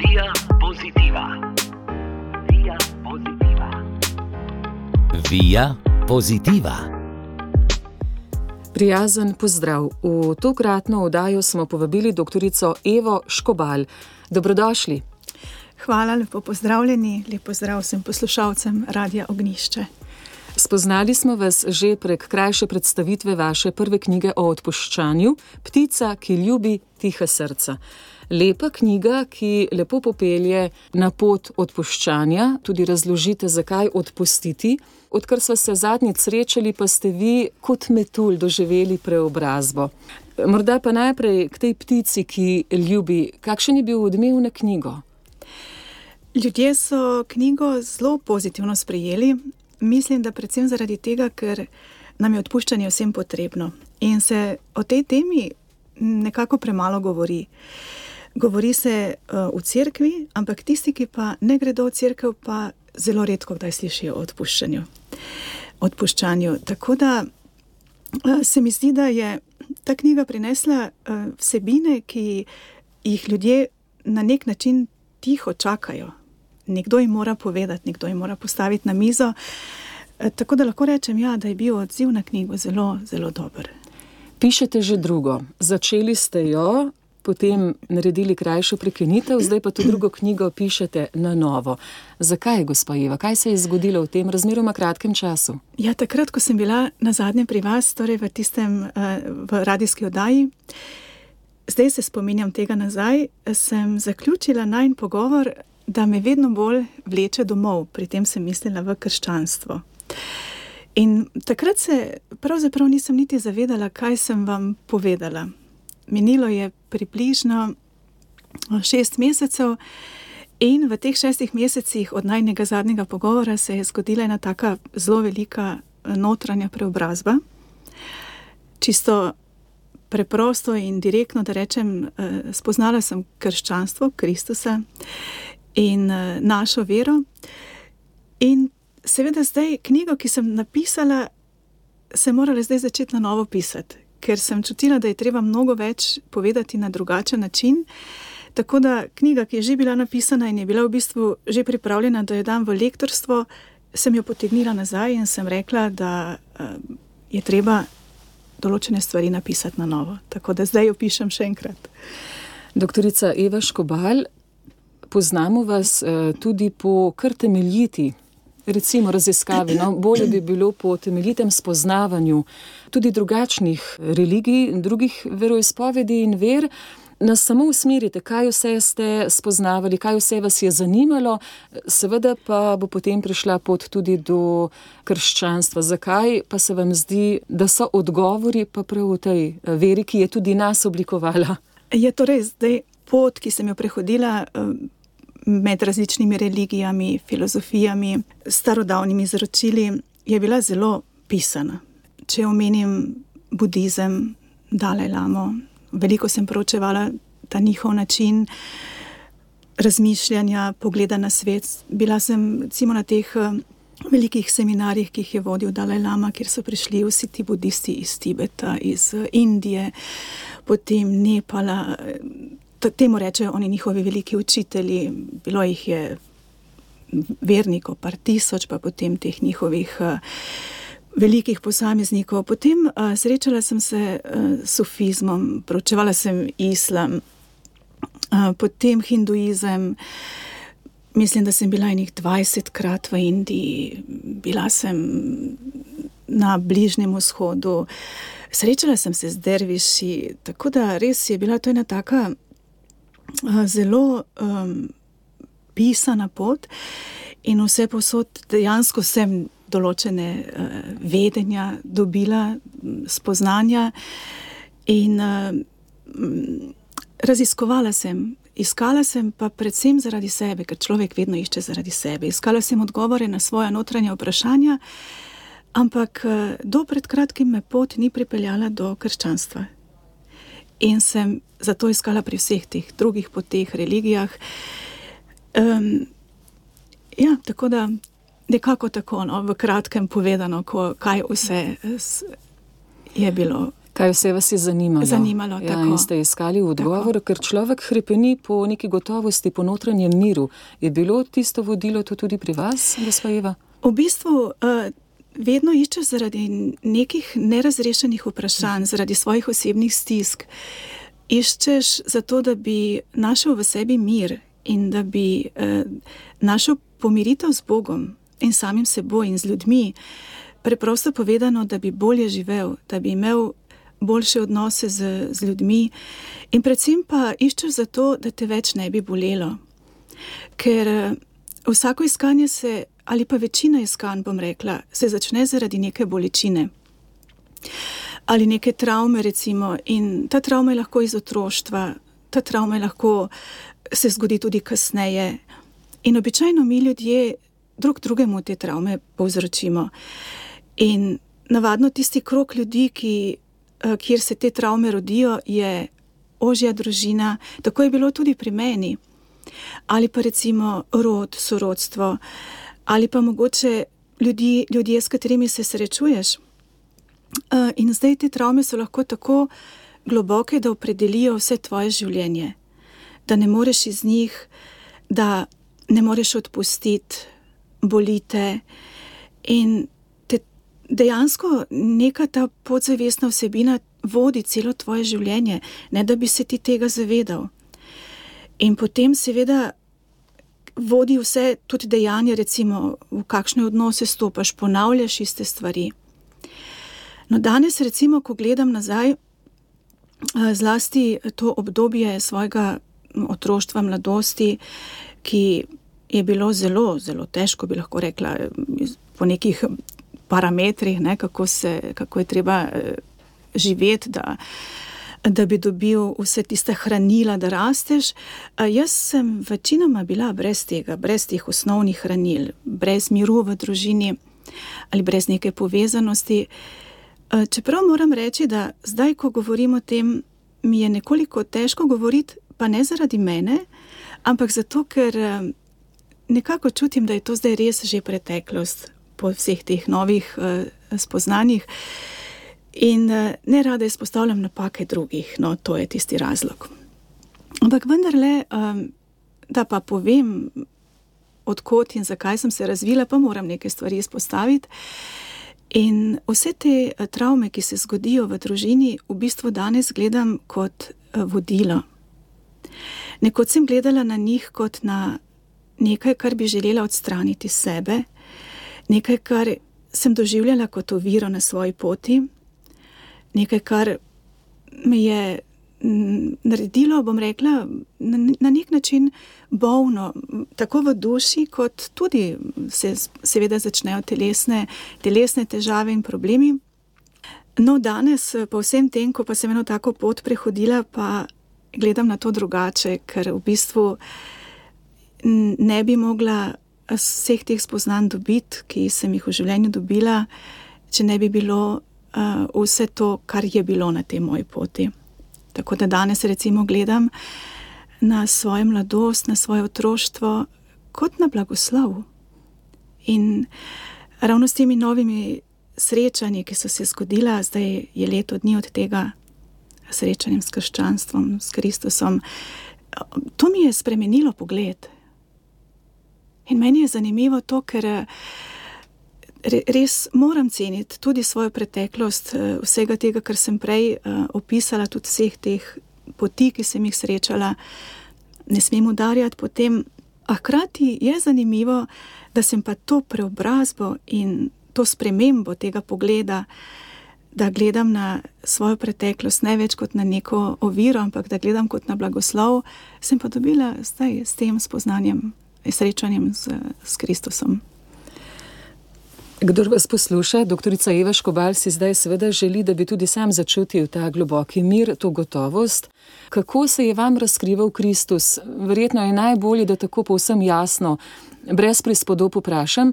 Via pozitiva. Via pozitiva. Via pozitiva. Prijazen pozdrav. V tokratno oddajo smo povabili dr. Evo Škobal. Dobrodošli. Hvala, lepo pozdravljeni, lepo pozdrav vsem poslušalcem Radia Ognišče. Spoznali smo vas že prek krajše predstavitve vaše prve knjige o odpuščanju, Ptica, ki ljubi tiha srca. Lepa knjiga, ki lepo popelje na pot odpuščanja, tudi razložite, zakaj odpustiti. Odkar smo se zadnjič srečali, pa ste vi kot metulj doživeli preobrazbo. Morda pa najprej k tej ptici, ki ljubi, kakšen je bil odmev na knjigo? Ljudje so knjigo zelo pozitivno sprejeli. Mislim, da predvsem zaradi tega, ker nam je odpuščanje vsem potrebno in se o tej temi nekako premalo govori. Govori se uh, v cerkvi, ampak tisti, ki pa ne gredo v cerkev, pa zelo redko kdaj slišijo o odpuščanju. odpuščanju. Tako da uh, se mi zdi, da je ta knjiga prinesla uh, vsebine, ki jih ljudje na nek način tiho čakajo. Nekdo jim mora povedati, nekdo jim mora postaviti na mizo. Tako da lahko rečem, ja, da je bil odziv na knjigo zelo, zelo dober. Pišete že drugo. Začeli ste jo, potem naredili krajšo prekinitev, zdaj pa to drugo knjigo pišete na novo. Zakaj, gospa Eva, kaj se je zgodilo v tem razmeroma kratkem času? Ja, takrat, ko sem bila na zadnje pri vas, torej v tistem v radijski oddaji, zdaj se spominjam tega nazaj, sem zaključila najn pogovor, da me vedno bolj vleče domov, pri tem sem mislila v krščanstvo. In takrat se pravzaprav nisem niti zavedala, kaj sem vam povedala. Minilo je približno šest mesecev, in v teh šestih mesecih od najnega zadnjega pogovora se je zgodila ena tako zelo velika notranja preobrazba. Čisto preprosto in direktno, da rečem, spoznala sem krščanstvo, Kristusa in našo vero. In seveda zdaj knjigo, ki sem napisala, sem morala zdaj začeti na novo pisati, ker sem čutila, da je treba mnogo več povedati na drugačen način. Tako da knjiga, ki je že bila napisana in je bila v bistvu že pripravljena, da jo dam v lektorstvo, sem jo potegnila nazaj in sem rekla, da je treba določene stvari napisati na novo. Tako da zdaj jo pišem še enkrat. Doktorica Eva Škobal, poznamo vas tudi po kar temeljiti recimo raziskavi, no, bolje bi bilo po temeljitem spoznavanju tudi drugačnih religij, drugih veroizpovedi in ver, nas samo usmerite, kaj vse ste spoznavali, kaj vse vas je zanimalo, seveda pa bo potem prišla pot tudi do krščanstva. Zakaj pa se vam zdi, da so odgovori pa prav v tej veri, ki je tudi nas oblikovala? Je torej zdaj pot, ki sem jo prehodila med različnimi religijami, filozofijami, starodavnimi izročili, je bila zelo pisana. Če omenim budizem, Dalaj Lamo, veliko sem proučevala ta njihov način razmišljanja, pogleda na svet. Bila sem recimo na teh velikih seminarjih, ki jih je vodil Dalaj Lama, kjer so prišli vsi ti budisti iz Tibeta, iz Indije, potem Nepala. Temu rečejo oni njihovi veliki učitelji, bilo jih je vernikov, par tisoč, pa potem teh njihovih velikih posameznikov. Potem srečala sem se s sufizmom, proučevala sem islam, potem hinduizem. Mislim, da sem bila enih dvajsetkrat v Indiji, bila sem na Bližnjem vzhodu, srečala sem se z derviši, tako da res je bila to ena taka zelo um, pisana pot, in vse posod dejansko sem določene uh, vedenja dobila, spoznanja, in uh, raziskovala sem. Iskala sem pa predvsem zaradi sebe, ker človek vedno išče zaradi sebe. Iskala sem odgovore na svoje notranje vprašanja, ampak do pred kratkim me pot ni pripeljala do krščanstva. In sem zato iskala pri vseh teh drugih poteh, religijah. Um, ja, tako da nekako tako, no, v kratkem povedano, ko, kaj vse je bilo. Kaj vse vas je zanimalo? Zanimalo, ja, tako. In ste iskali odgovor, tako. ker človek hrepeni po neki gotovosti, po notranjem miru. Je bilo tisto vodilo to tudi pri vas, gospa Eva? V bistvu uh, vedno iščeš zaradi nekih nerazrešenih vprašanj, zaradi svojih osebnih stisk. Iščeš zato, da bi našel v sebi mir in da bi uh, našel pomiritev z Bogom in samim seboj in z ljudmi. Preprosto povedano, da bi bolje živel, da bi imel boljše odnose z, z ljudmi, in predvsem pa iščeš zato, da te več ne bi bolelo. Ker uh, vsako iskanje se ali pa večina iskanj, bom rekla, se začne zaradi neke bolečine ali neke travme, recimo, in ta travma je lahko iz otroštva, ta travma je lahko se zgodi tudi kasneje. In običajno mi ljudje drug drugemu te travme povzročimo. In navadno tisti krok ljudi, ki, eh, kjer se te travme rodijo, je ožja družina, tako je bilo tudi pri meni. Ali pa recimo rod, sorodstvo ali pa mogoče ljudi, ljudje, s katerimi se srečuješ. Uh, in zdaj te travme so lahko tako globoke, da opredelijo vse tvoje življenje, da ne moreš iz njih, da ne moreš odpustiti, bolite. In te dejansko neka ta podzavestna vsebina vodi celo tvoje življenje, ne da bi se ti tega zavedal. In potem, seveda, vodi vse, tudi dejanje, recimo, v kakšne odnose stopiš, ponavljaš iste stvari. No, danes, recimo, ko gledam nazaj, zlasti to obdobje svojega otroštva, mladosti, ki je bilo zelo, zelo težko, bi lahko rekla, po nekih parametrih, ne, kako, se, kako je treba živeti. Da, da bi dobil vse tiste hranila, da rasteš. Jaz sem večinoma bila brez tega, brez teh osnovnih hranil, brez miru v družini ali brez neke povezanosti. Čeprav moram reči, da zdaj, ko govorim o tem, mi je nekoliko težko govoriti, pa ne zaradi mene, ampak zato, ker nekako čutim, da je to zdaj res že preteklost po vseh teh novih spoznanjih. In ne rada izpostavljam napake drugih, no, to je tisti razlog. Ampak vendarle, da pa povem, odkot in zakaj sem se razvila, pa moram nekaj stvari izpostaviti. In vse te travme, ki se zgodijo v družini, v bistvu danes gledam kot vodilo. Nekod sem gledala na njih kot na nekaj, kar bi želela odstraniti sebe, nekaj, kar sem doživljala kot oviro na svoji poti nekaj, kar me je naredilo, bom rekla, na, na nek način bolno, tako v duši, kot tudi se seveda začnejo telesne, telesne težave in problemi. No, danes, po vsem tem, ko pa sem eno tako pot prehodila, pa gledam na to drugače, ker v bistvu ne bi mogla vseh teh spoznanj dobiti, ki sem jih v življenju dobila, če ne bi bilo uh, vse to, kar je bilo na tej moji poti. Tako da danes, recimo, gledam na svojo mladosti, na svoje otroštvo kot na blagoslov. In ravno s temi novimi srečanji, ki so se zgodila, zdaj je leto dni od tega srečanja s krščanstvom, s Kristusom, to mi je spremenilo pogled. In meni je zanimivo to, ker res moram ceniti tudi svojo preteklost, vsega tega, kar sem prej opisala, tudi vseh teh poti, ki sem jih srečala, ne smem udarjati po tem. A hkrati je zanimivo, da sem pa to preobrazbo in to spremembo tega pogleda, da gledam na svojo preteklost ne več kot na neko oviro, ampak da gledam kot na blagoslov, sem pa dobila zdaj s tem spoznanjem, srečanjem z, z Kristusom. Kdor vas posluša, doktorica Eva Škobal si zdaj seveda želi, da bi tudi sam začutil ta globoki mir, to gotovost. Kako se je vam razkrival Kristus? Verjetno je najbolje, da tako povsem jasno, brez prispodob vprašam.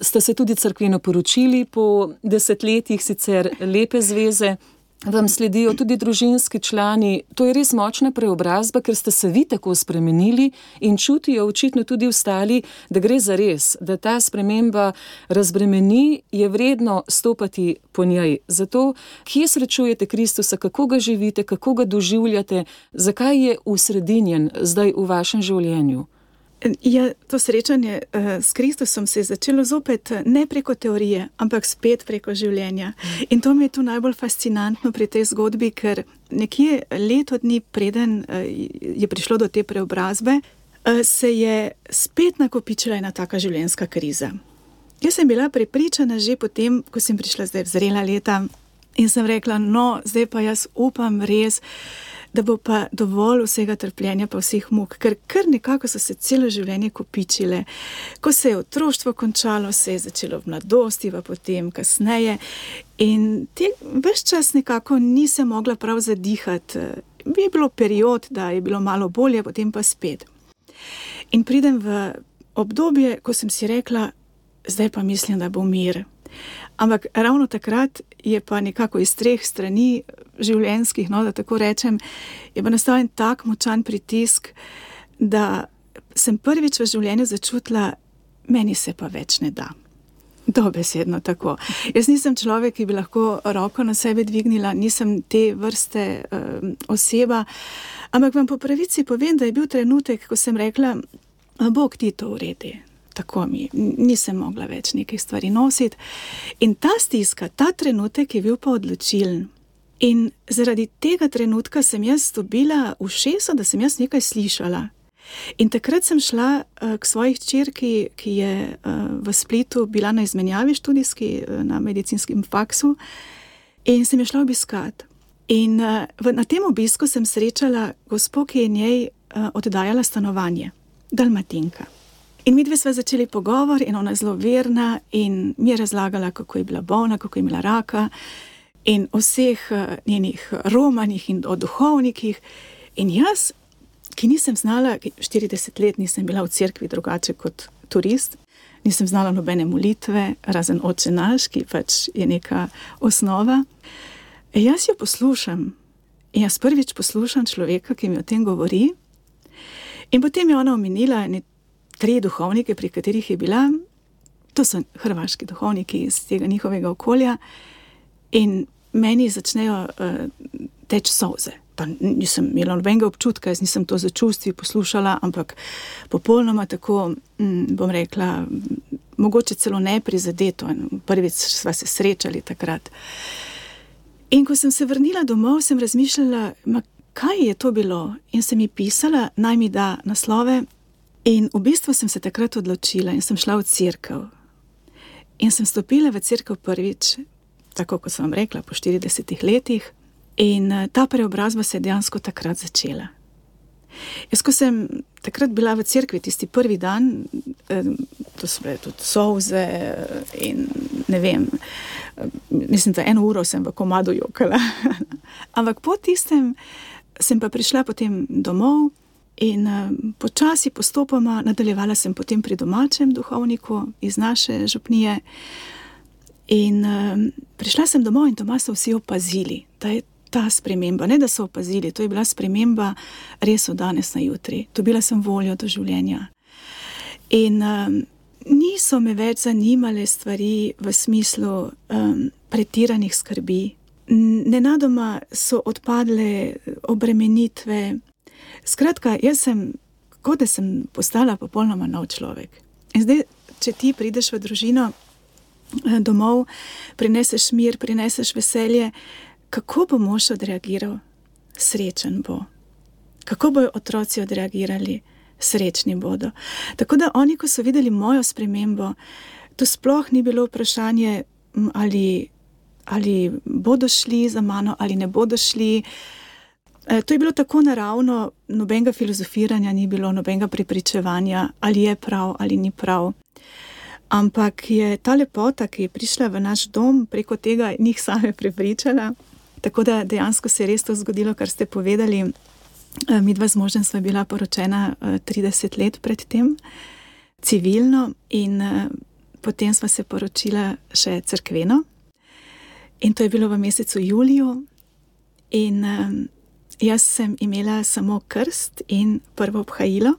Ste se tudi crkveno poročili po desetletjih sicer lepe zveze? Vam sledijo tudi družinski člani. To je res močna preobrazba, ker ste se vi tako spremenili in čutijo očitno tudi ostali, da gre za res, da ta sprememba razbremeni, je vredno stopati po njej. Zato, kje srečujete Kristusa, kako ga živite, kako ga doživljate, zakaj je usredinjen zdaj v vašem življenju. Ja, to srečanje uh, s Kristusom se je začelo zopet ne preko teorije, ampak spet preko življenja. In to mi je tu najbolj fascinantno pri tej zgodbi, ker nekje leto dni preden uh, je prišlo do te preobrazbe, uh, se je spet nakopičila ena taka življenjska kriza. Jaz sem bila prepričana že potem, ko sem prišla zdaj v zrela leta in sem rekla, no, zdaj pa jaz upam res da bo pa dovolj vsega trpljenja, pa vseh muk, ker kar nekako so se celo življenje kopičile. Ko se je otroštvo končalo, se je začelo v mladosti, pa potem kasneje. In te vse čas nekako nisem mogla prav zadihati. Bi je bilo period, da je bilo malo bolje, potem pa spet. In pridem v obdobje, ko sem si rekla, zdaj pa mislim, da bo mir. Ampak ravno takrat je pa nekako iz treh strani življenjskih, no, da tako rečem, je pa nastal en tak močan pritisk, da sem prvič v življenju začutila, meni se pa več ne da. Dobesedno tako. Jaz nisem človek, ki bi lahko roko na sebe dvignila, nisem te vrste uh, oseba, ampak vam po pravici povem, da je bil trenutek, ko sem rekla, Bog ti to uredi tako mi, nisem mogla več nekaj stvari nositi. In ta stiska, ta trenutek je bil pa odločilen. In zaradi tega trenutka sem jaz dobila ušesa, da sem jaz nekaj slišala. In takrat sem šla uh, k svoji črki, ki je uh, v Splitu bila na izmenjavi študijski uh, na medicinskem faksu, in sem jo šla obiskat. In na tem obisku sem srečala gospod, ki je njej oddajala stanovanje, Dalmatinka. In mi dve sva začeli pogovor, in ona je zelo verna in mi je razlagala, kako je bila bolna, kako je imela raka in vseh uh, njenih romanih in o duhovnikih. In jaz, ki nisem znala, 40 let nisem bila v cerkvi drugače kot turist, nisem znala nobene molitve, razen oče naš, ki pač je neka osnova. E jaz jo poslušam in jaz prvič poslušam človeka, ki mi o tem govori. In potem je ona omenila tri duhovnike, pri katerih je bila, to so hrvaški duhovniki iz tega njihovega okolja, in meni začnejo uh, teči soze. Pa nisem imela nobenega občutka, jaz nisem to za čustvi poslušala, ampak popolnoma tako, mm, bom rekla, mogoče celo ne prizadeto. Prvič smo se srečali takrat. In ko sem se vrnila domov, sem razmišljala, kaj je to bilo, in sem ji pisala, naj mi da naslove In v bistvu sem se takrat odločila in sem šla v crkvu. In sem stopila v crkvu prvič, tako kot sem vam rekla, po 40 letih, in eh, ta preobrazba se je dejansko takrat začela. Jaz, ko sem takrat bila v crkvi, tisti prvi dan, eh, to so bile tudi soze in ne vem, eh, mislim, da eno uro sem v komadu jokala. Ampak po tistem sem pa prišla potem domov. In uh, počasi, postopoma nadaljevala sem potem pri domačem duhovniku iz naše župnije. In uh, prišla sem domov in doma so vsi opazili, da je ta sprememba, ne da so opazili, to je bila sprememba res od danes na jutri. Dobila sem voljo do življenja. In um, niso me več zanimale stvari v smislu um, pretiranih skrbi. Nenadoma so odpadle obremenitve, Skratka, jaz sem, kot da sem postala popolnoma nov človek. In zdaj, če ti prideš v družino eh, domov, prineseš mir, prineseš veselje, kako bo mož odreagiral? Srečen bo. Kako bodo otroci odreagirali? Srečni bodo. Tako da oni, ko so videli mojo spremembo, to sploh ni bilo vprašanje, ali, ali bodo šli za mano ali ne bodo šli. Eh, to je bilo tako naravno, nobenega filozofiranja ni bilo, nobenega pripričevanja, ali je prav ali ni prav. Ampak je ta lepota, ki je prišla v naš dom, preko tega njih same prepričala. Tako da dejansko se je res to zgodilo, kar ste povedali. Eh, mi dva z možem sva bila poročena 30 eh, let predtem, civilno, in potem sva se poročila še crkveno. In to je bilo v mesecu juliju In jaz sem imela samo krst in prvo obhajilo.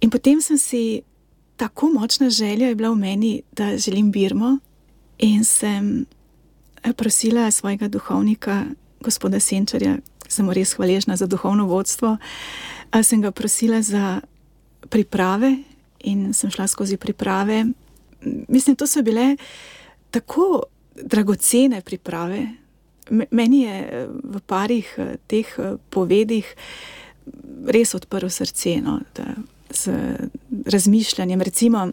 In potem sem si tako močna želja bila v meni, da želim Birmo, in sem eh, prosila svojega duhovnika, gospoda Senčarja, sem mu res hvaležna za duhovno vodstvo. Sem ga prosila za priprave in sem šla skozi priprave. Mislim, to so bile tako dragocene priprave. Meni je eh, v parih eh, teh eh, povedih res odprlo srce no, da, z razmišljanjem. Recimo,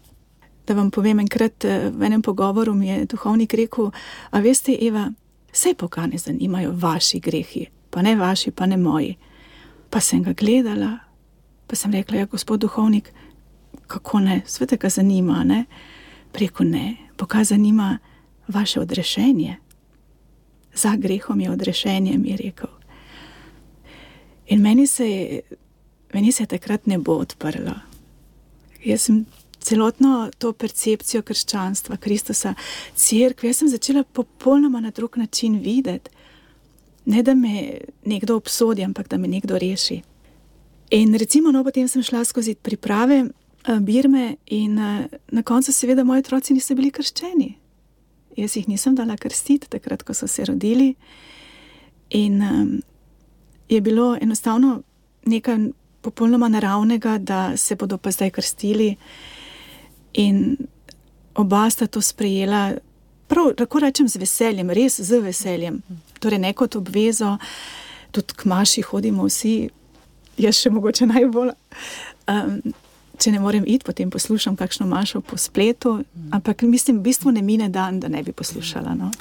da vam povem, enkrat v enem pogovoru mi je duhovnik rekel: A veste, Eva, vse Boga ne zanimajo vaši grehi, pa ne vaši, pa ne moji. Pa sem ga gledala, pa sem rekla: Ja, gospod duhovnik, kako ne, svete ga zanima, ne? Preko ne, Boga zanima vaše odrešenje. Za grehom je odrešenje, mi je rekel. In meni se je, meni se je takrat ne bo odprlo. Jaz sem celotno to percepcijo krščanstva, Kristusa, crkve, jaz sem začela popolnoma na drug način videti. Ne da me nekdo obsodi, ampak da me nekdo reši. In recimo, no, potem sem šla skozi priprave uh, Birme, in uh, na koncu, seveda, moji otroci niso bili krščeni. Jaz jih nisem dala krstiti, takrat, ko so se rodili. In um, je bilo enostavno nekaj popolnoma naravnega, da se bodo pa zdaj krstili. In oba sta to sprejela, prav, lahko rečem, z veseljem, res z veseljem. Torej, ne kot obvezo, tudi k maši hodimo vsi, jaz še mogoče najbolj. Um, če ne morem iti, potem poslušam kakšno mašo po spletu, ampak mislim, v bistvu ne mine dan, da ne bi poslušala. No,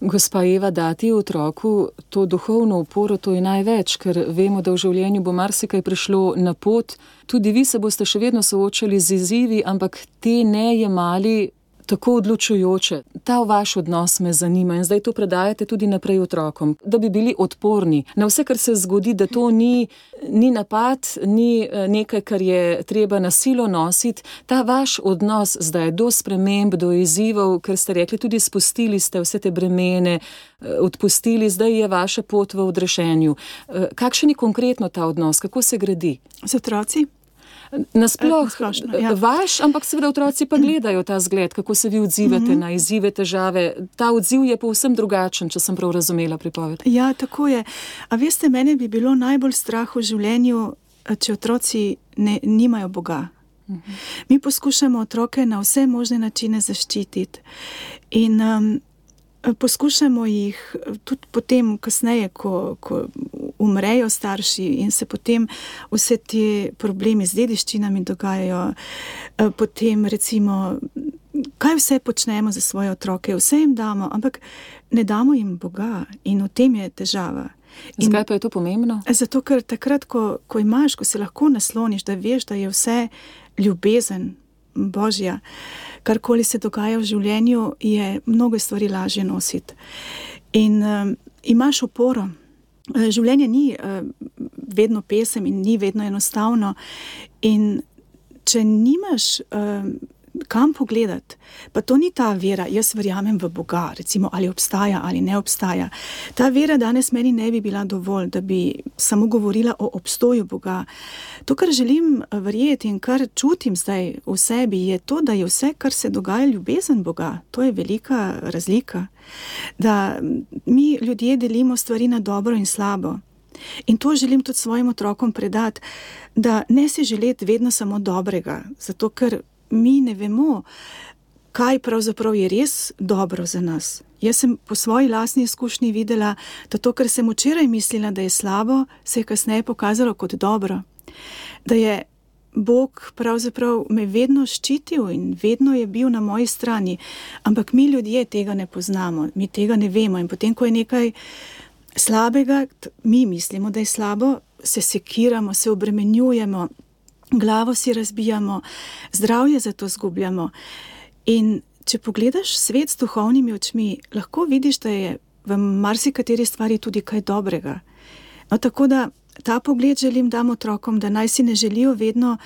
Gospa Eva, dati otroku to duhovno uporo, to je največ, ker vemo, da v življenju bo marsikaj prišlo na pot. Tudi vi se boste še vedno soočali z izzivi, ampak te ne jemali tako odločujoče. Ta vaš odnos me zanima in zdaj to predajate tudi naprej otrokom, da bi bili odporni na vse, kar se zgodi, da to ni, ni napad, ni eh, nekaj, kar je treba na silo nositi. Ta vaš odnos zdaj do sprememb, do izzivov, ker ste rekli, tudi spustili ste vse te bremene, eh, odpustili, zdaj je vaša pot v odrešenju. Eh, kakšen je konkretno ta odnos, kako se gradi? Z otroci? Nasplošno, e, ja. vaš, ampak seveda otroci pa gledajo ta zgled, kako se vi odzivate mm -hmm. na izzive, težave. Ta odziv je povsem drugačen, če sem prav razumela pripoved. Ja, tako je. A veste, mene bi bilo najbolj strah v življenju, če otroci ne, nimajo Boga. Mm -hmm. Mi poskušamo otroke na vse možne načine zaščititi. In um, poskušamo jih tudi potem, kasneje, ko, ko umrejo starši in se potem vse te problemi z dediščinami dogajajo. Eh, potem, recimo, kaj vse počnemo za svoje otroke, vse jim damo, ampak ne damo jim Boga in v tem je težava. In Zakaj pa je to pomembno? Zato, ker takrat, ko, ko imaš, ko se lahko nasloniš, da veš, da je vse ljubezen Božja, karkoli se dogaja v življenju, je mnogo stvari lažje nositi. In um, imaš oporo. Življenje ni uh, vedno pesem in ni vedno enostavno. In če nimaš uh, kam pogledati, pa to ni ta vera, jaz verjamem v Boga, recimo, ali obstaja ali ne obstaja. Ta vera danes meni ne bi bila dovolj, da bi samo govorila o obstoju Boga. To, kar želim verjeti in kar čutim zdaj v sebi, je to, da je vse, kar se dogaja, ljubezen Boga. To je velika razlika da mi ljudje delimo stvari na dobro in slabo. In to želim tudi svojim otrokom predati, da ne si želeti vedno samo dobrega, zato ker mi ne vemo, kaj pravzaprav je res dobro za nas. Jaz sem po svoji lastni izkušnji videla, da to, kar sem včeraj mislila, da je slabo, se je kasneje pokazalo kot dobro. Da je Bog pravzaprav me vedno ščitil in vedno je bil na moji strani, ampak mi ljudje tega ne poznamo, mi tega ne vemo. In potem, ko je nekaj slabega, mi mislimo, da je slabo, se sekiramo, se obremenjujemo, glavo si razbijamo, zdravje zato zgubljamo. In če pogledaš svet s duhovnimi očmi, lahko vidiš, da je v marsikateri stvari tudi kaj dobrega. No, tako da ta pogled želim dati otrokom, da naj si ne želijo vedno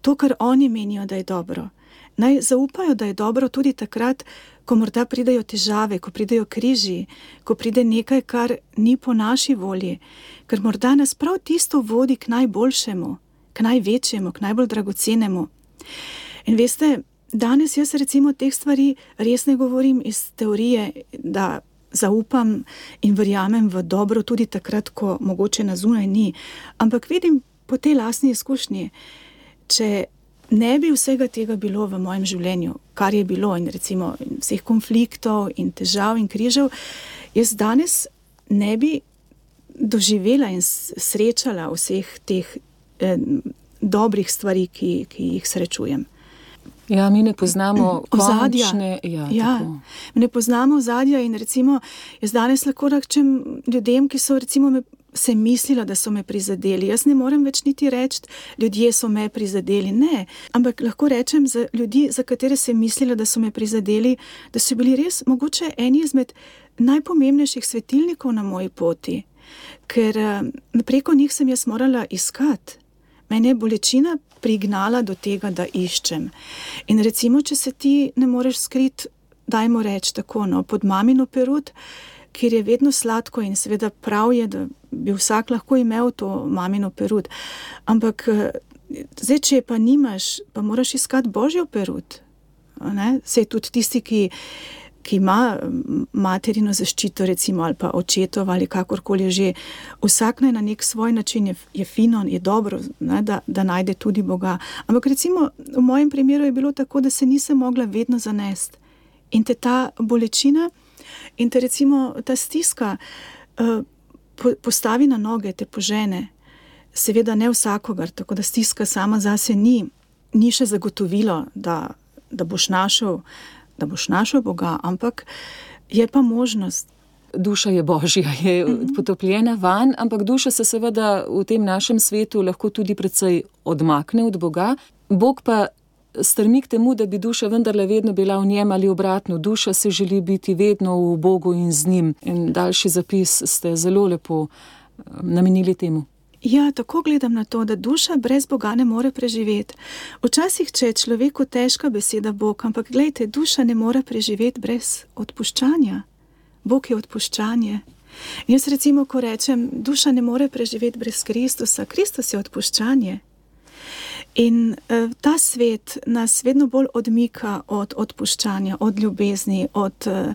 to, kar oni menijo, da je dobro. Naj zaupajo, da je dobro tudi takrat, ko morda pridejo težave, ko pridejo križi, ko pride nekaj, kar ni po naši volji, ker morda nas prav tisto vodi k najboljšemu, k največjemu, k najbolj dragocenemu. In veste, danes jaz recimo teh stvari res ne govorim iz teorije, da zaupam in verjamem v dobro, tudi takrat, ko mogoče na zunaj ni, ampak vidim po tej lastni izkušnji, če ne bi vsega tega bilo v mojem življenju, kar je bilo, in recimo in vseh konfliktov in težav in križev, jaz danes ne bi doživela in srečala vseh teh eh, dobrih stvari, ki, ki jih srečujem. Ja, mi ne poznamo ozadja. končne- Ja, Ja, tako. ne poznamo ozadja in recimo jaz danes lahko rečem ljudem, ki so recimo me, se mislila, da so me prizadeli. Jaz ne morem več niti reči, ljudje so me prizadeli. Ne, ampak lahko rečem za ljudi, za katere sem mislila, da so me prizadeli, da so bili res mogoče eni izmed najpomembnejših svetilnikov na moji poti, ker eh, preko njih sem jaz morala iskati. Mene je bolečina prignala do tega, da iščem. In recimo, če se ti ne moreš skriti, dajmo reči tako, no, pod mamino perut, kjer je vedno sladko in seveda prav je, da bi vsak lahko imel to mamino perut. Ampak zdaj, če je pa nimaš, pa moraš iskati božjo perut. ne. Saj tudi tisti, ki, ki ima materino zaščito, recimo, ali pa očetov ali kakorkoli že, vsak naj na nek svoj način je, je fino, je dobro, ne, da, da najde tudi Boga. Ampak recimo v mojem primeru je bilo tako, da se nisem mogla vedno zanesti. In te ta bolečina in te recimo ta stiska po, postavi na noge, te požene. Seveda ne vsakogar, tako da stiska sama zase ni, ni še zagotovilo, da, da, boš našel, da boš našel Boga, ampak je pa možnost. Duša je božja, je potopljena van, ampak duša se seveda v tem našem svetu lahko tudi precej odmakne od Boga. Bog pa strmi k temu, da bi duša vendarle vedno bila v njem ali obratno. Duša se želi biti vedno v Bogu in z njim. In daljši zapis ste zelo lepo eh, namenili temu. Ja, tako gledam na to, da duša brez Boga ne more preživeti. Včasih, če je človeku težka beseda Bog, ampak gledajte, duša ne more preživeti brez odpuščanja. Bog je odpuščanje. Jaz recimo, ko rečem, duša ne more preživeti brez Kristusa, Kristus je odpuščanje. In uh, ta svet nas vedno bolj odmika od odpuščanja, od ljubezni, od uh,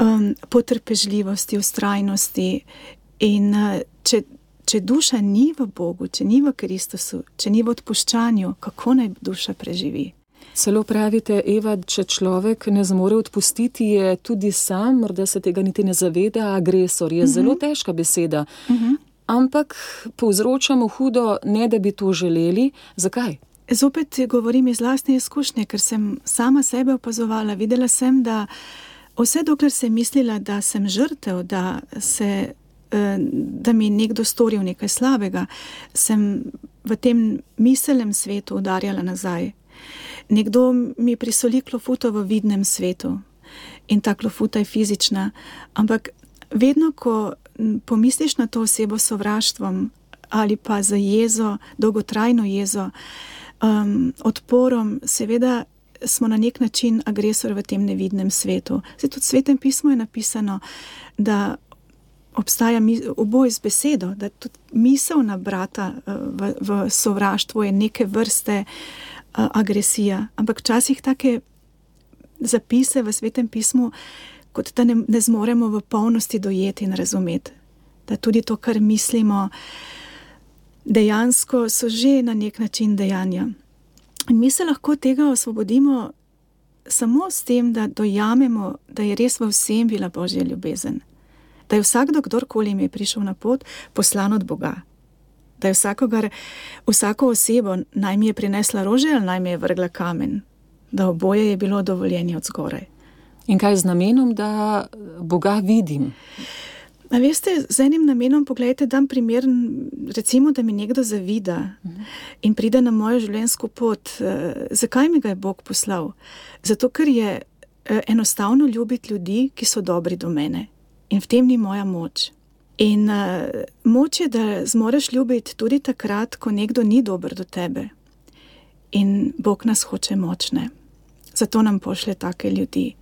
um, potrpežljivosti, ustrajnosti. In uh, če, če duša ni v Bogu, če ni v Kristusu, če ni v odpuščanju, kako naj duša preživi? Celo pravite, Eva, če človek ne zmore odpustiti, je tudi sam, morda se tega niti ne zaveda, agresor. Je uh -huh. zelo težka beseda. Uh -huh. Ampak povzročamo hudo, ne da bi to želeli. Zakaj? Zopet govorim iz lastne izkušnje, ker sem sama sebe opazovala. Videla sem, da vse dokler sem mislila, da sem žrtev, da, se, da mi je nekdo storil nekaj slabega, sem v tem miselnem svetu udarjala nazaj. Nekdo mi prisoli klofuto v vidnem svetu in ta klofuta je fizična, ampak vedno, ko pomisliš na to osebo s sovraštvom ali pa za jezo, dolgotrajno jezo, um, odporom, seveda smo na nek način agresor v tem nevidnem svetu. Zdaj, tudi v svetem pismu je napisano, da obstaja mi- oboj z besedo, da tudi misel na brata uh, v, v sovraštvu je neke vrste uh, agresija. Ampak včasih take zapise v svetem pismu, kot da ne, ne zmoremo v polnosti dojeti in razumeti. Da tudi to, kar mislimo, dejansko so že na nek način dejanja. In mi se lahko tega osvobodimo samo s tem, da dojamemo, da je res v vsem bila božja ljubezen. Da je vsakdo, kdorkoli mi je prišel na pot, poslan od Boga. Da je vsakogar, vsako osebo naj mi je prinesla rože ali naj mi je vrgla kamen. Da oboje je bilo dovoljenje od zgoraj. In kaj z namenom, da Boga vidim? A veste, z enim namenom, pogledajte, dam primer, recimo, da mi nekdo zavida in pride na mojo življenjsko pot. Eh, Zakaj mi ga je Bog poslal? Zato, ker je eh, enostavno ljubiti ljudi, ki so dobri do mene in v tem ni moja moč. In uh, moč je, da zmoreš ljubiti tudi takrat, ko nekdo ni dober do tebe. In Bog nas hoče močne. Zato nam pošlje take ljudi.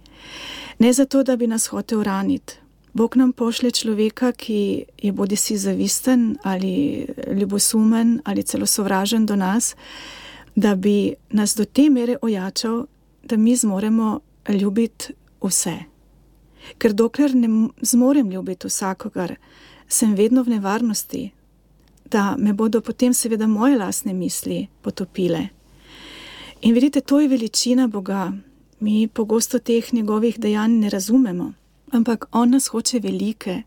Ne zato, da bi nas hotel raniti. Bog nam pošlje človeka, ki je bodi si zavisten ali ljubosumen ali celo sovražen do nas, da bi nas do te mere ojačal, da mi zmoremo ljubiti vse. Ker dokler ne zmorem ljubiti vsakogar, sem vedno v nevarnosti, da me bodo potem seveda moje lastne misli potopile. In vidite, to je veličina Boga. Mi pogosto teh njegovih dejanj ne razumemo, ampak On nas hoče velike,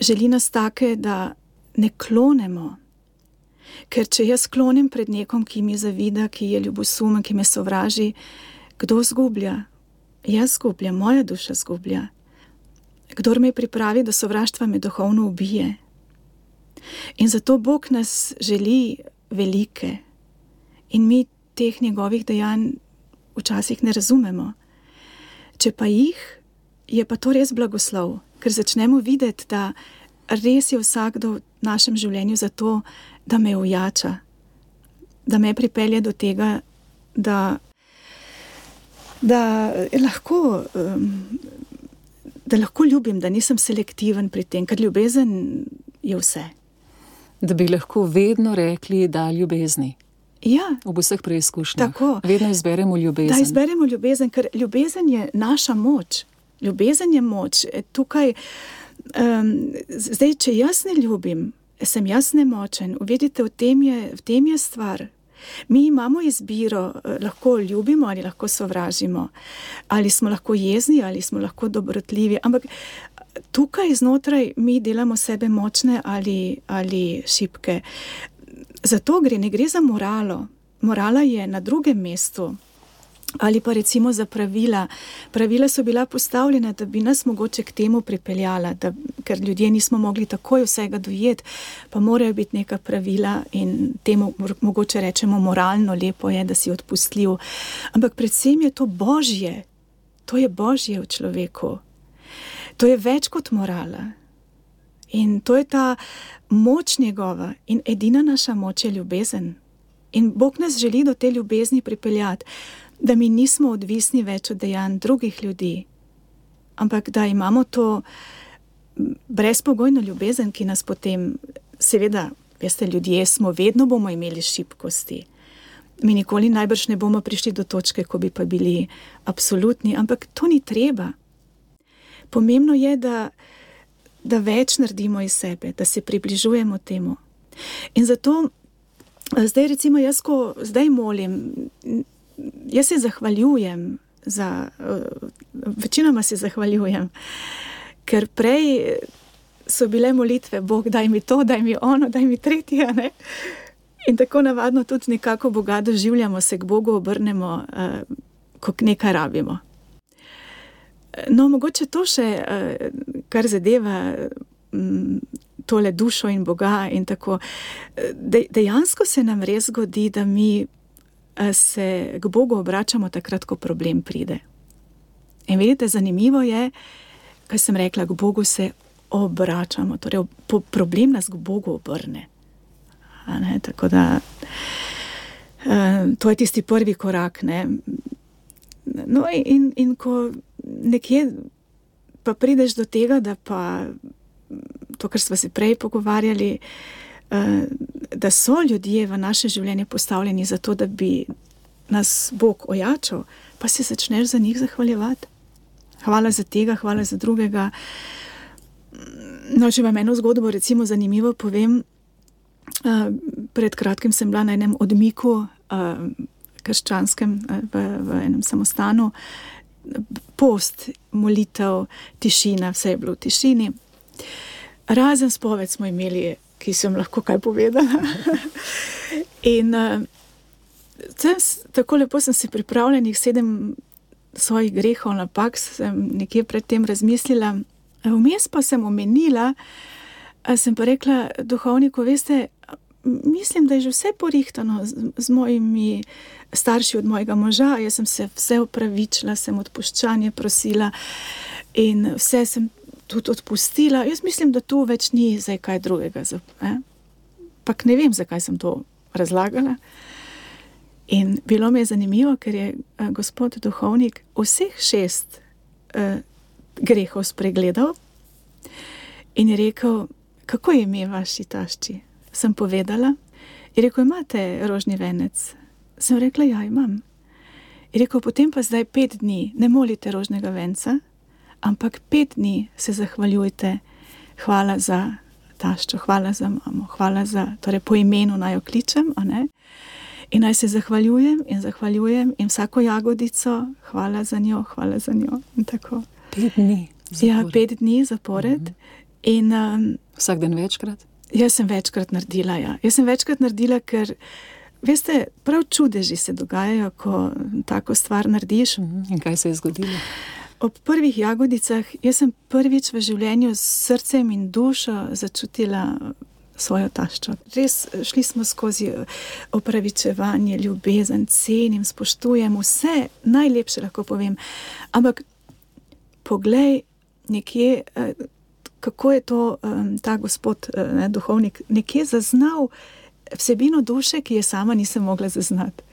želi nas take, da ne klonemo. Ker če jaz klonim pred nekom, ki mi zavida, ki je ljubosumen, ki me sovraži, kdo zgublja? Jaz zgubljam, moja duša zgublja. Kdor me pripravi do sovraštva, me duhovno ubije. In zato Bog nas želi velike in mi teh njegovih dejanj včasih ne razumemo. Če pa jih, je pa to res blagoslov, ker začnemo videti, da res je vsakdo v našem življenju zato, da me ojača, da me pripelje do tega, da, da, lahko, da lahko ljubim, da nisem selektiven pri tem, ker ljubezen je vse. Da bi lahko vedno rekli, da ljubezni. Ja, v vseh preizkušnjah. Tako. Vedno izberemo ljubezen. Da izberemo ljubezen, ker ljubezen je naša moč. Ljubezen je moč. E, tukaj, um, zdaj, če jaz ne ljubim, sem jaz nemočen. Uvidite, v tem je, v tem je stvar. Mi imamo izbiro, e, lahko ljubimo ali lahko sovražimo, ali smo lahko jezni ali smo lahko dobrotljivi. Ampak tukaj znotraj mi delamo sebe močne ali, ali šibke. Zato gre, ne gre za moralo. Morala je na drugem mestu. Ali pa recimo za pravila. Pravila so bila postavljena, da bi nas mogoče k temu pripeljala, da, ker ljudje nismo mogli takoj vsega dojeti, pa morajo biti neka pravila in temu mogoče rečemo moralno lepo je, da si odpustljiv. Ampak predvsem je to božje, to je božje v človeku. To je več kot morala. In to je ta moč njegova in edina naša moč je ljubezen. In Bog nas želi do te ljubezni pripeljati, da mi nismo odvisni več od dejanj drugih ljudi, ampak da imamo to brezpogojno ljubezen, ki nas potem, seveda, veste, ljudje smo, vedno bomo imeli šibkosti. Mi nikoli najbrž ne bomo prišli do točke, ko bi pa bili absolutni, ampak to ni treba. Pomembno je, da da več naredimo iz sebe, da se približujemo temu. In zato zdaj, recimo, jaz, ko zdaj molim, jaz se zahvaljujem za, večinoma se zahvaljujem, ker prej so bile molitve, Bog, daj mi to, daj mi ono, daj mi tretje. In tako navadno tudi nekako Boga doživljamo, se k Bogu obrnemo, uh, ko nekaj rabimo. No, mogoče to še, uh, kar zadeva um, tole dušo in Boga. In De, dejansko se nam res zgodi, da mi se k Bogu obračamo takrat, ko problem pride. In vidite, zanimivo je, kaj sem rekla, k Bogu se obračamo, torej po, problem nas k Bogu obrne. Tako da uh, to je tisti prvi korak. Ne? No, in, in ko nekje pa prideš do tega, da pa to, kar smo se prej pogovarjali, uh, da so ljudje v naše življenje postavljeni zato, da bi nas Bog ojačal, pa se začneš za njih zahvaljevati. Hvala za tega, hvala za drugega. No, če vam eno zgodbo, recimo, zanimivo povem. Uh, pred kratkim sem bila na enem odmiku, uh, krščanskem, v, v enem samostanu, post, molitev, tišina, vse je bilo v tišini. Razen spoved smo imeli, ki sem lahko kaj povedala. In uh, tako lepo sem si pripravljala, sedem svojih grehov, napak sem nekje predtem razmislila. Vmes pa sem omenila, sem pa rekla duhovniku, veste, mislim, da je že vse porihtano z, z mojimi starši od mojega moža. Jaz sem se vse upravičila, sem odpuščanje prosila in vse sem tudi odpustila. Jaz mislim, da tu več ni zdaj kaj drugega. Pak ne vem, zakaj sem to razlagala. In bilo mi je zanimivo, ker je gospod duhovnik vseh šest uh, grehov spregledal in je rekel, kako je ime vaši tašči. Sem povedala, je rekel, imate rožni venec. Sem rekla, ja, imam. Je rekel, potem pa zdaj pet dni ne molite rožnega venca, ampak pet dni se zahvaljujte, hvala za taščo, hvala za mamo, hvala za, torej po imenu naj jo kličem, a ne. In naj se zahvaljujem in zahvaljujem in vsako jagodico, hvala za njo, hvala za njo. In tako. Pet dni. Ja, zapored. pet dni zapored. Mm -hmm. In um, Vsak dan večkrat. jaz sem večkrat naredila. Ja. Jaz sem večkrat naredila, ker veste, prav čudeži se dogajajo, ko tako stvar narediš. Mhm. In kaj se je zgodilo? Ob prvih jagodicah, jaz sem prvič v življenju s srcem in dušo začutila svojo taščo. Res šli smo skozi opravičevanje, ljubezen, cenim, spoštujem, vse najlepše lahko povem. Ampak poglej, nekje, eh, kako je to eh, ta gospod, eh, ne, duhovnik, nekje zaznal vsebino duše, ki je sama nisem mogla zaznati.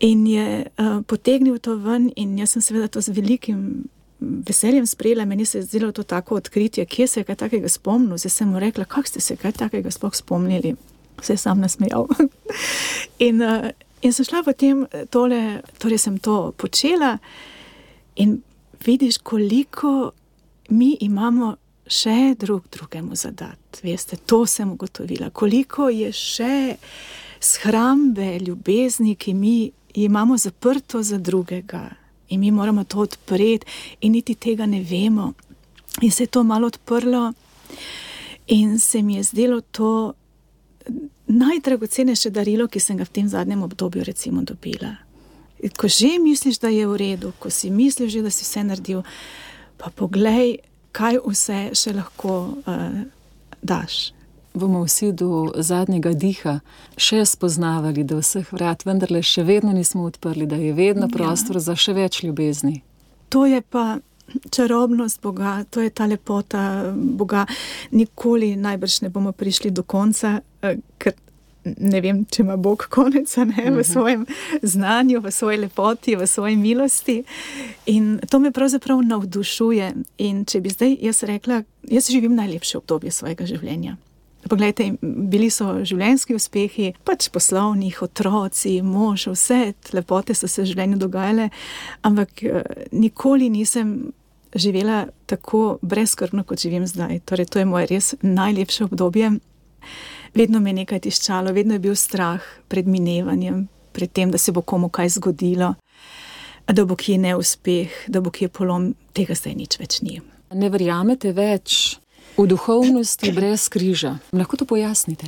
In je uh, potegnil to ven, in jaz sem seveda to z velikim veseljem sprejela. Meni se je zdelo to tako odkritje, kje se je kaj takega spomnil. Zdaj sem mu rekla, kako ste se kaj takega sploh spomnili. Vse je sam nasmejal. in, uh, in sem šla potem tole, torej sem to počela, in vidiš, koliko mi imamo še drug drugemu zadati. Veste, to sem ugotovila, koliko je še shrambe ljubezni, ki mi imamo zaprto za drugega in mi moramo to odpreti, in niti tega ne vemo. In se je to malo odprlo, in se mi je zdelo to najdragocenejše darilo, ki sem ga v tem zadnjem obdobju recimo dobila. Ko že misliš, da je v redu, ko si misliš, že, da si vse naredil, pa poglej, kaj vse še lahko uh, daš. Bomo vsi do zadnjega diha še spoznavali, da vseh vrat vendarle še vedno nismo odprli, da je vedno prostor ja. za še več ljubezni. To je pa čarobnost Boga, to je ta lepota Boga. Nikoli najbrž ne bomo prišli do konca, eh, ker ne vem, če ima Bog konec ne, v svojem znanju, v svoji lepoti, v svoji milosti. In to me pravzaprav navdušuje. In če bi zdaj jaz rekla, jaz živim najlepše obdobje svojega življenja. Poglejte, bili so življenjski uspehi, pač poslovni, otroci, mož, vse lepote so se v življenju dogajale, ampak nikoli nisem živela tako brezkrbno, kot živim zdaj. Torej, to je moje res najlepše obdobje. Vedno me je nekaj tiščalo, vedno je bil strah pred minevanjem, pred tem, da se bo komu kaj zgodilo, da bo kje neuspeh, da bo kje polom, tega zdaj nič več ni. Ne verjamete več v duhovnosti brez križa. Lahko to pojasnite?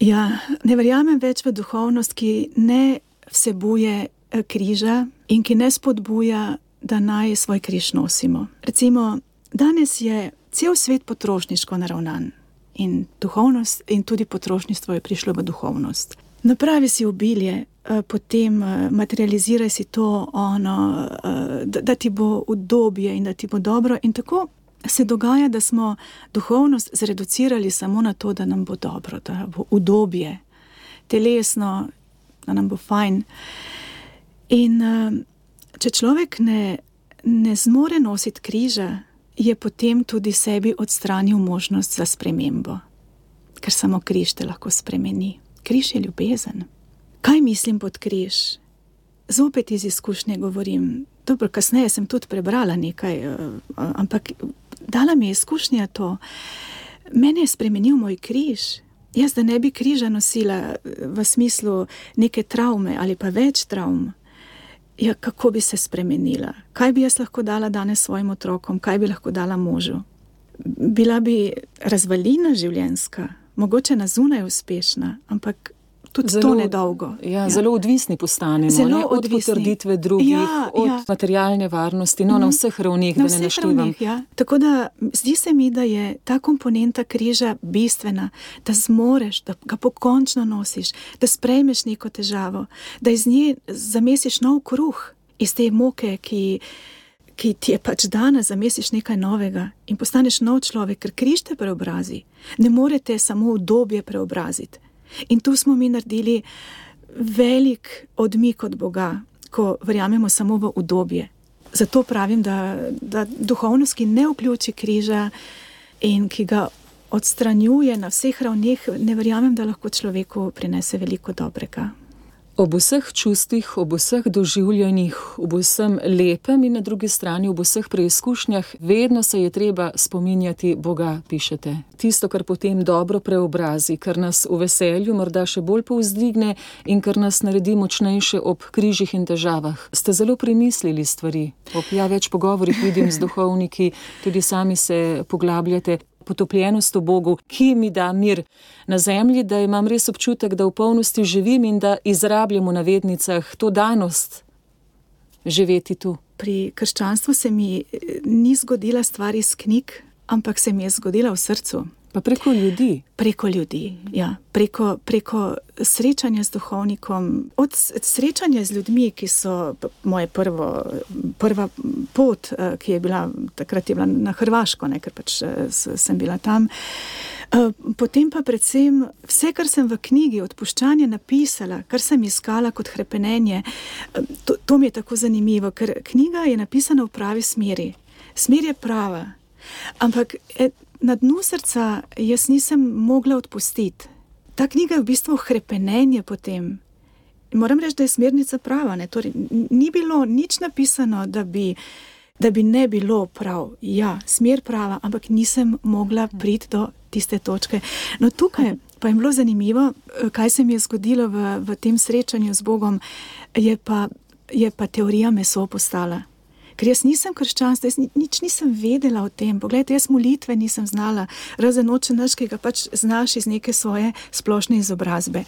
Ja, ne verjamem več v duhovnost, ki ne vsebuje križa in ki ne spodbuja, da naj svoj križ nosimo. Recimo, danes je cel svet potrošniško naravnan. In duhovnost, in tudi potrošništvo je prišlo v duhovnost. Napravi si obilje, potem materializiraj si to, ono, da, da ti bo udobje in da ti bo dobro. In tako se dogaja, da smo duhovnost zreducirali samo na to, da nam bo dobro, da bo udobje, telesno, da nam bo fajn. In če človek ne, ne zmore nositi križa, je potem tudi sebi odstranil možnost za spremembo, ker samo križ te lahko spremeni. Križ je ljubezen. Kaj mislim pod križ? Zopet iz izkušnje govorim. Dobro, kasneje sem tudi prebrala nekaj, ampak dala mi je izkušnja to. Mene je spremenil moj križ. Jaz, da ne bi križa nosila v smislu neke travme ali pa več travm, ja, kako bi se spremenila, kaj bi jaz lahko dala danes svojim otrokom, kaj bi lahko dala možu. Bila bi razvalina življenjska, mogoče na zunaj uspešna, ampak tudi zelo, to nedolgo. Ja, ja. Zelo odvisni postanemo zelo ne, od odvisni. potrditve drugih, ja, od ja. materialne varnosti, no, mm na vseh ravnih, da ne naštevam. Ja. Tako da zdi se mi, da je ta komponenta križa bistvena, da zmoreš, da ga pokončno nosiš, da sprejmeš neko težavo, da iz nje zamesiš nov kruh, iz te moke, ki. Ki ti je pač dana, zamesiš nekaj novega in postaneš nov človek, ker križ te preobrazi. Ne morete samo v dobje preobraziti. In tu smo mi naredili velik odmik od Boga, ko verjamemo samo v udobje. Zato pravim, da, da duhovnost, ki ne vključi križa in ki ga odstranjuje na vseh ravneh, ne verjamem, da lahko človeku prinese veliko dobrega. Ob vseh čustvih, ob vseh doživljanjih, ob vsem lepem in na drugi strani ob vseh preizkušnjah, vedno se je treba spominjati Boga, pišete. Tisto, kar potem dobro preobrazi, kar nas v veselju morda še bolj povzdigne in kar nas naredi močnejše ob križih in težavah. Ste zelo premislili stvari. Ob ja več pogovorih vidim z duhovniki, tudi sami se poglabljate potopljenost v Bogu, ki mi da mir na zemlji, da imam res občutek, da v polnosti živim in da izrabljam v navednicah to danost živeti tu. Pri krščanstvu se mi ni zgodila stvar iz knjig, ampak se mi je zgodila v srcu. Pa preko ljudi. Preko ljudi, ja. preko, preko srečanja z duhovnikom, od srečanja z ljudmi, ki so moja prva pot, eh, ki je bila takrat je bila na Hrvaško, ne, ker pač eh, sem bila tam. Eh, potem pa predvsem vse, kar sem v knjigi Odpuščanje napisala, kar sem iskala kot krepenenje, to, to mi je tako zanimivo, ker knjiga je napisana v pravi smeri. Smer je prava. Ampak na dnu srca jaz nisem mogla odpustiti. Ta knjiga je v bistvu krepenenje potem. Moram reči, da je smernica prava. Torej, ni bilo nič napisano, da bi, da bi ne bilo prav. Ja, smer prava, ampak nisem mogla priti do tiste točke. No, tukaj pa je bilo zanimivo, kaj se mi je zgodilo v, v tem srečanju z Bogom, je pa, je pa teorija meso postala. Ker jaz nisem krščanstvo, jaz nič nisem vedela o tem. Poglejte, jaz molitve nisem znala, razen oče naš, ki ga pač znaš iz neke svoje splošne izobrazbe.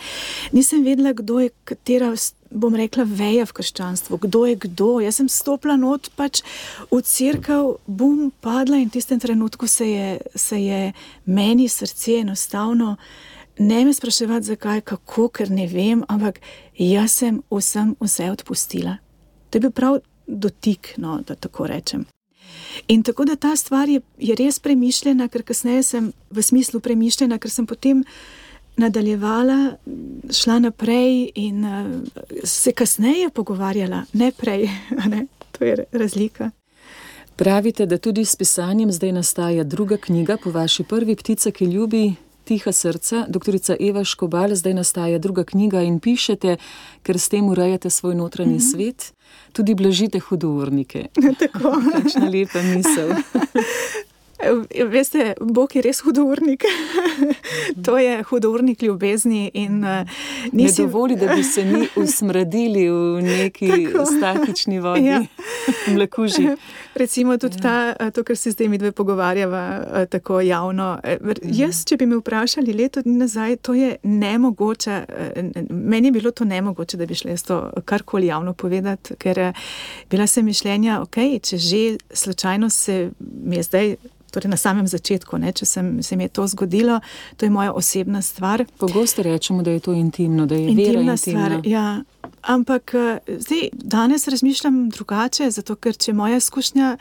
Nisem vedela, kdo je katera, bom rekla, veja v krščanstvu, kdo je kdo. Jaz sem stopila not pač v crkav, bum, padla in v tistem trenutku se je, se je meni srce enostavno. Ne me spraševati, zakaj, kako, ker ne vem, ampak jaz sem vsem vse odpustila. To je bil prav dotik, no, da tako rečem. In tako da ta stvar je, je res premišljena, ker kasneje sem v smislu premišljena, ker sem potem nadaljevala, šla naprej in uh, se kasneje pogovarjala, ne prej, ne? to je razlika. Pravite, da tudi s pisanjem zdaj nastaja druga knjiga po vaši prvi ptici, ki ljubi, Tiha srca, doktorica Eva Škobal, zdaj nastaja druga knjiga in pišete, ker s tem urejate svoj notranji mm -hmm. svet, tudi blažite hudournike. Tako. Kakšna lepa misel. Veste, Bog je res hudournik. to je hudournik ljubezni. In, uh, nisi... Ne dovoli, da bi se mi usmradili v neki statični vodi, ja. mlekuži. Recimo tudi ja. ta, eh, to, kar se zdaj mi dve pogovarjava tako javno. Uh, jaz, če bi me vprašali leto dni nazaj, to je nemogoče. Meni je bilo to nemogoče, da bi šli to karkoli javno povedati, ker bila sem mišljenja, ok, če že slučajno se mi je zdaj torej na samem začetku, ne, če sem, se mi je to zgodilo, to je moja osebna stvar. Pogosto rečemo, da je to intimno, da je intimna vera stvar. Ja. Ampak eh, zdaj, danes razmišljam drugače, zato ker če moja izkušnja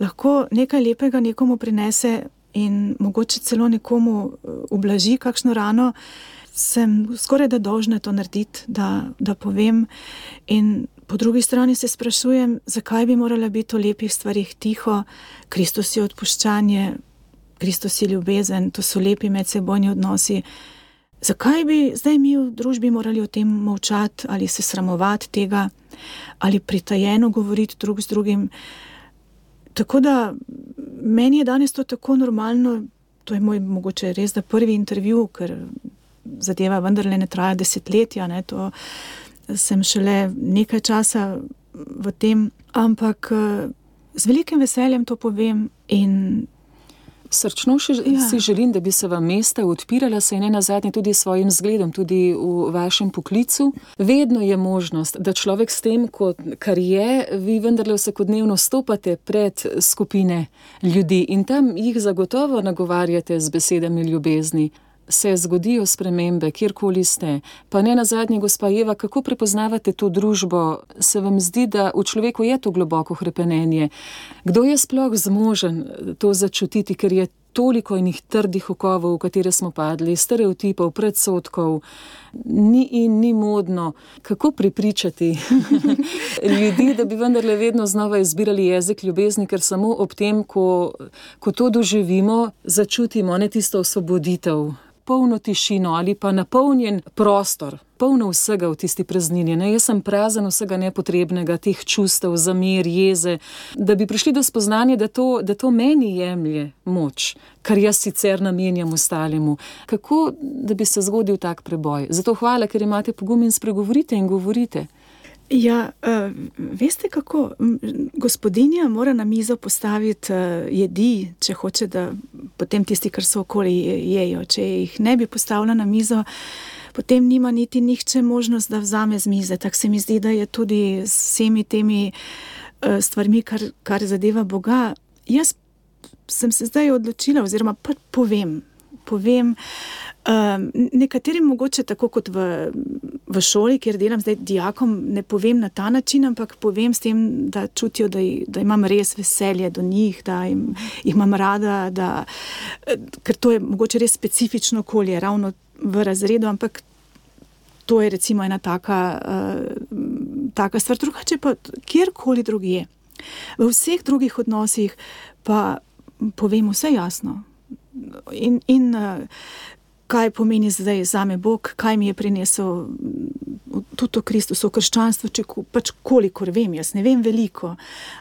lahko nekaj lepega nekomu prinese in mogoče celo nekomu eh, ublaži kakšno rano, sem skoraj da dolžna to narediti, da, da povem. In Po drugi strani se sprašujem, zakaj bi morala biti o lepih stvarih tiho, Kristus je odpuščanje, Kristus je ljubezen, to so lepi medsebojni odnosi. Zakaj bi zdaj mi v družbi morali o tem molčati ali se sramovati tega, ali pritajeno govoriti drug z drugim? Tako da meni je danes to tako normalno, to je moj mogoče res da prvi intervju, ker zadeva vendarle ne traja desetletja. Ne, to, sem šele nekaj časa v tem, ampak eh, z velikim veseljem to povem. Srčno še, ja. si želim, da bi se vam mesta odpirala, se ne na zadnje tudi s svojim zgledom, tudi v vašem poklicu. Vedno je možnost, da človek s tem, kot, kar je, vi vendarle vsakodnevno stopate pred skupine ljudi in tam jih zagotovo nagovarjate z besedami ljubezni se zgodijo spremembe, kjerkoli ste. Pa ne na zadnje, gospa Eva, kako prepoznavate to družbo? Se vam zdi, da v človeku je to globoko krepenenje? Kdo je sploh zmožen to začutiti, ker je toliko enih trdih okovov, v katere smo padli, stereotipov, predsotkov, ni in ni modno. Kako pripričati ljudi, da bi vendarle vedno znova izbirali jezik ljubezni, ker samo ob tem, ko, ko to doživimo, začutimo ne tisto osvoboditev, polno tišino ali pa napolnjen prostor. Polno vsega v tisti praznini. Ne? Jaz sem prazen vsega nepotrebnega, teh čustev, zamir, jeze, da bi prišli do spoznanja, da to, da to meni jemlje moč, kar jaz sicer namenjam ostalemu. Kako da bi se zgodil tak preboj? Zato hvala, ker imate pogum in spregovorite in govorite. Ja, uh, veste kako? Gospodinja mora na mizo postaviti uh, jedi, če hoče, da potem tisti, kar so okoli, jejo. Če jih ne bi postavila na mizo, potem nima niti nihče možnost, da vzame z mize. Tako se mi zdi, da je tudi s vsemi temi uh, stvarmi, kar, kar zadeva Boga. Jaz sem se zdaj odločila, oziroma pa povem. povem Um, nekaterim mogoče tako kot v, v šoli, kjer delam zdaj dijakom, ne povem na ta način, ampak povem s tem, da čutijo, da, da imam res veselje do njih, da jim, jih imam rada, da, ker to je mogoče res specifično okolje, ravno v razredu, ampak to je recimo ena taka, uh, taka stvar. Drugače pa kjerkoli drugje, v vseh drugih odnosih pa povem vse jasno. In, in uh, kaj pomeni zdaj za me Bog, kaj mi je prinesel tudi to Kristusovo krščanstvo, če pač kolikor vem, jaz ne vem veliko.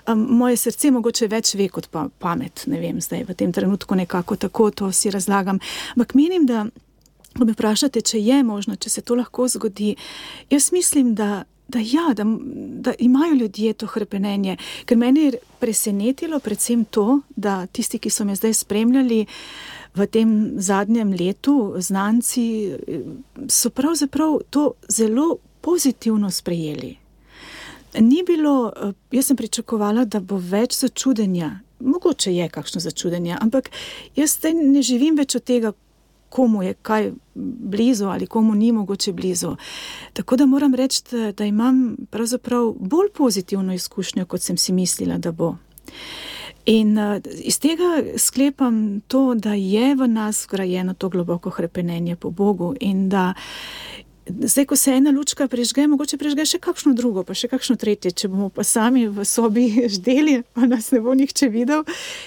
Um, moje srce mogoče več ve kot pa pamet, ne vem, zdaj v tem trenutku nekako tako to si razlagam. Ampak menim, da, ko me vprašate, če je možno, če se to lahko zgodi, jaz mislim, da. Da, ja, da, da imajo ljudje to hrpenenje, ker meni je presenetilo predvsem to, da tisti, ki so me zdaj spremljali, v tem zadnjem letu znanci so pravzaprav to zelo pozitivno sprejeli. Ni bilo, jaz sem pričakovala, da bo več začudenja, mogoče je kakšno začudenje, ampak jaz ne živim več od tega, komu je kaj blizu ali komu ni mogoče blizu. Tako da moram reči, da, imam pravzaprav bolj pozitivno izkušnjo, kot sem si mislila, da bo. In uh, iz tega sklepam to, da je v nas vgrajeno to globoko krepenje po Bogu in da. Zdaj, ko se ena lučka prižge, mogoče prižge še kakšno drugo, pa še kakšno tretje. Če bomo pa sami v sobi ždeli, pa nas ne bo nihče videl,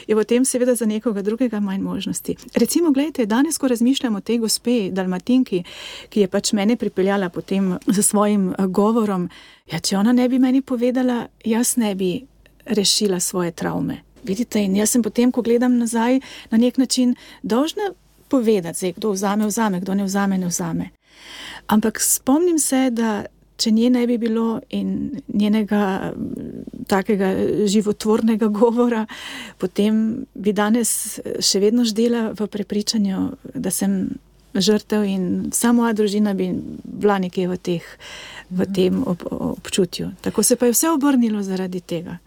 je potem seveda za nekoga drugega manj možnosti. Recimo, gledajte, danes, ko razmišljamo o tej gospe Dalmatinki, ki je pač mene pripeljala potem za svojim eh, govorom, ja, če ona ne bi meni povedala, jaz ne bi rešila svoje travme. Vidite, in jaz sem potem, ko gledam nazaj, na nek način dolžna povedati, zdaj, kdo vzame, vzame, kdo ne vzame, ne vzame. Ampak spomnim se, da če nje ne bi bilo in njenega takega životvornega govora, potem bi danes še vedno ždela v prepričanju, da sem žrtev in samo moja družina bi bila nekje v, teh, v tem ob, občutju. Tako se pa je vse obrnilo zaradi tega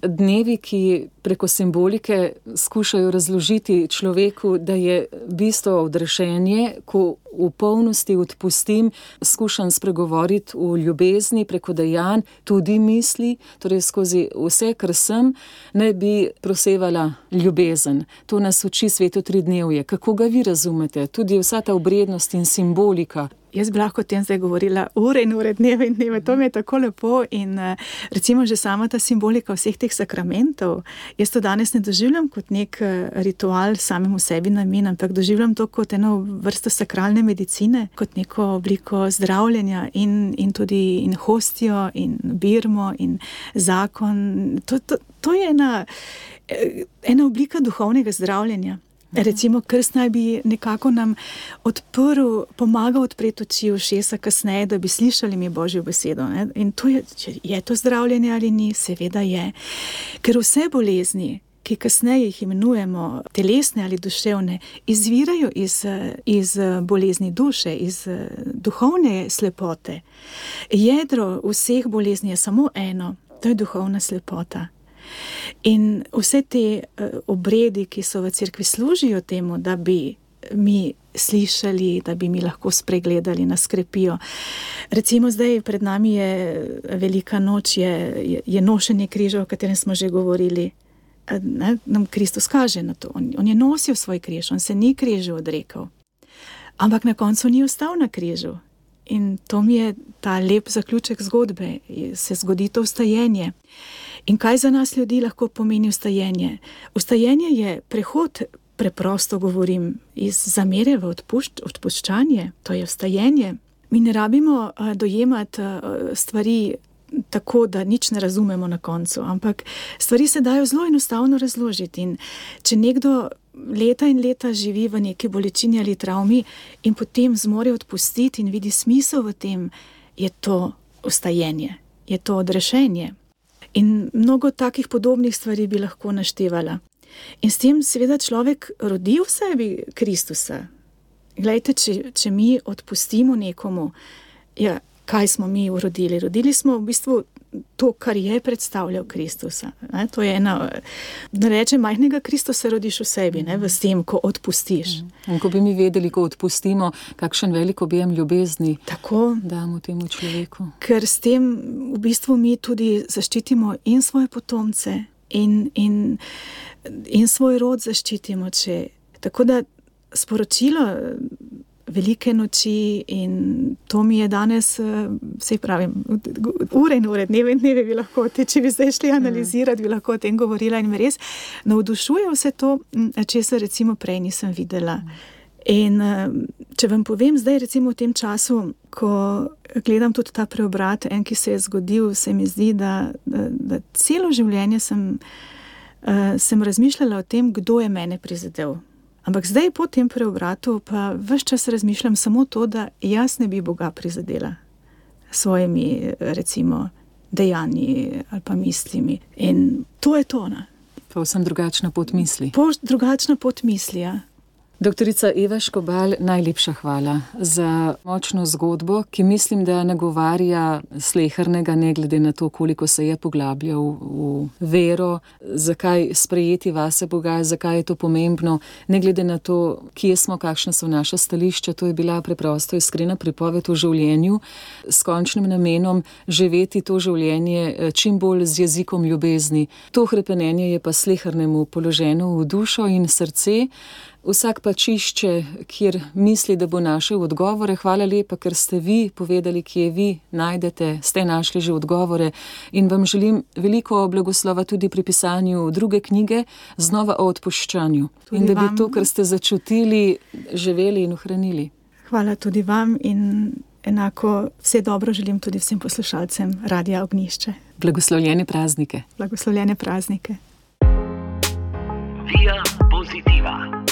dnevi, ki preko simbolike skušajo razložiti človeku, da je bistvo odrešenje, ko v polnosti odpustim, skušam spregovoriti v ljubezni preko dejanj, tudi misli, torej skozi vse, kar sem, ne bi prosevala ljubezen. To nas uči sveto tri dnevje. Kako ga vi razumete? Tudi vsa ta obrednost in simbolika. Jaz bi lahko o tem zdaj govorila ure in ure, dneve in dneve, to mi je tako lepo. In eh, recimo že sama ta simbolika vseh teh sakramentov, jaz to danes ne doživljam kot nek eh, ritual samemu sebi namen, ampak doživljam to kot eno vrsto sakralne medicine, kot neko obliko zdravljenja in, in tudi in hostijo in birmo in zakon. To, to, to je ena, eh, ena oblika duhovnega zdravljenja. Recimo, krst naj bi nekako nam odprl, pomagal odpreti oči v šesa, kasneje, da bi slišali mi Božjo besedo. Ne? In to je, je to zdravljenje ali ni, seveda je. Ker vse bolezni, ki kasneje jih imenujemo telesne ali duševne, izvirajo iz, iz bolezni duše, iz duhovne slepote. Jedro vseh bolezni je samo eno, to je duhovna slepota. In vse te uh, obredi, ki so v cerkvi, služijo temu, da bi mi slišali, da bi mi lahko spregledali, nas krepijo. Recimo, zdaj pred nami je velika noč, je, je nošenje križa, o katerem smo že govorili. ne, nam Kristus kaže na to. On, on je nosil svoj križ, on se ni križu odrekel. Ampak na koncu ni ostal na križu. In to mi je ta lep zaključek zgodbe, se zgodi to ustajenje. In kaj za nas ljudi lahko pomeni ustajenje? Ustajenje je prehod, preprosto govorim, iz zamere v odpušč, odpuščanje, to je ustajenje. Mi ne rabimo uh, dojemati uh, stvari tako, da nič ne razumemo na koncu, ampak stvari se dajo zelo enostavno razložiti. In če nekdo leta in leta živi v neki bolečini ali travmi in potem zmore odpustiti in vidi smisel v tem, je to ustajenje, je to odrešenje. In mnogo takih podobnih stvari bi lahko naštevala. In s tem, seveda, človek rodi v sebi Kristusa. Glejte, če, če mi odpustimo nekomu, ja, kaj smo mi urodili. Rodili smo v bistvu to, kar je predstavljal Kristus. To je ena, da rečem, majhnega Kristusa rodiš v sebi, ne, v tem, ko odpustiš. In ko bi mi vedeli, ko odpustimo, kakšen velik objem ljubezni Tako, damo temu človeku. ker s tem v bistvu mi tudi zaščitimo in svoje potomce, in, in, in svoj rod zaščitimo. Če. Tako da sporočilo velike noči in to mi je danes, vse pravim, ure in ure, dneve in dneve bi lahko, te, če bi zdaj šli analizirati, bi lahko o tem govorila in me res navdušuje vse to, česar recimo prej nisem videla. In če vam povem zdaj, recimo v tem času, ko gledam tudi ta preobrat, en, ki se je zgodil, se mi zdi, da, da, da celo življenje sem, sem razmišljala o tem, kdo je mene prizadel. Ampak zdaj, po tem preobratu, pa vse čas razmišljam samo to, da jaz ne bi Boga prizadela s svojimi, recimo, dejanji ali pa mislimi. In to je to. Ne? Povsem drugačna pot misli. Po, drugačna pot misli. Ja. Doktorica Eva Škobal, najlepša hvala za močno zgodbo, ki mislim, da nagovarja slehrnega, ne glede na to, koliko se je poglabljal v vero, zakaj sprejeti vase Boga, zakaj je to pomembno, ne glede na to, kje smo, kakšne so naše stališča. To je bila preprosto iskrena pripoved o življenju s končnim namenom živeti to življenje čim bolj z jezikom ljubezni. To hrepenenje je pa slehrnemu položeno v dušo in srce. Vsak pa čišče, kjer misli, da bo našel odgovore. Hvala lepa, ker ste vi povedali, kje vi najdete, ste našli že odgovore. In vam želim veliko blagoslova tudi pri pisanju druge knjige, znova o odpuščanju. Tudi in da bi vam. to, kar ste začutili, živeli in ohranili. Hvala tudi vam in enako vse dobro želim tudi vsem poslušalcem Radia Ognišče. Blagoslovljene praznike. Blagoslovljene praznike. Via positiva.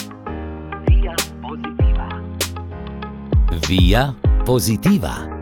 Via positiva.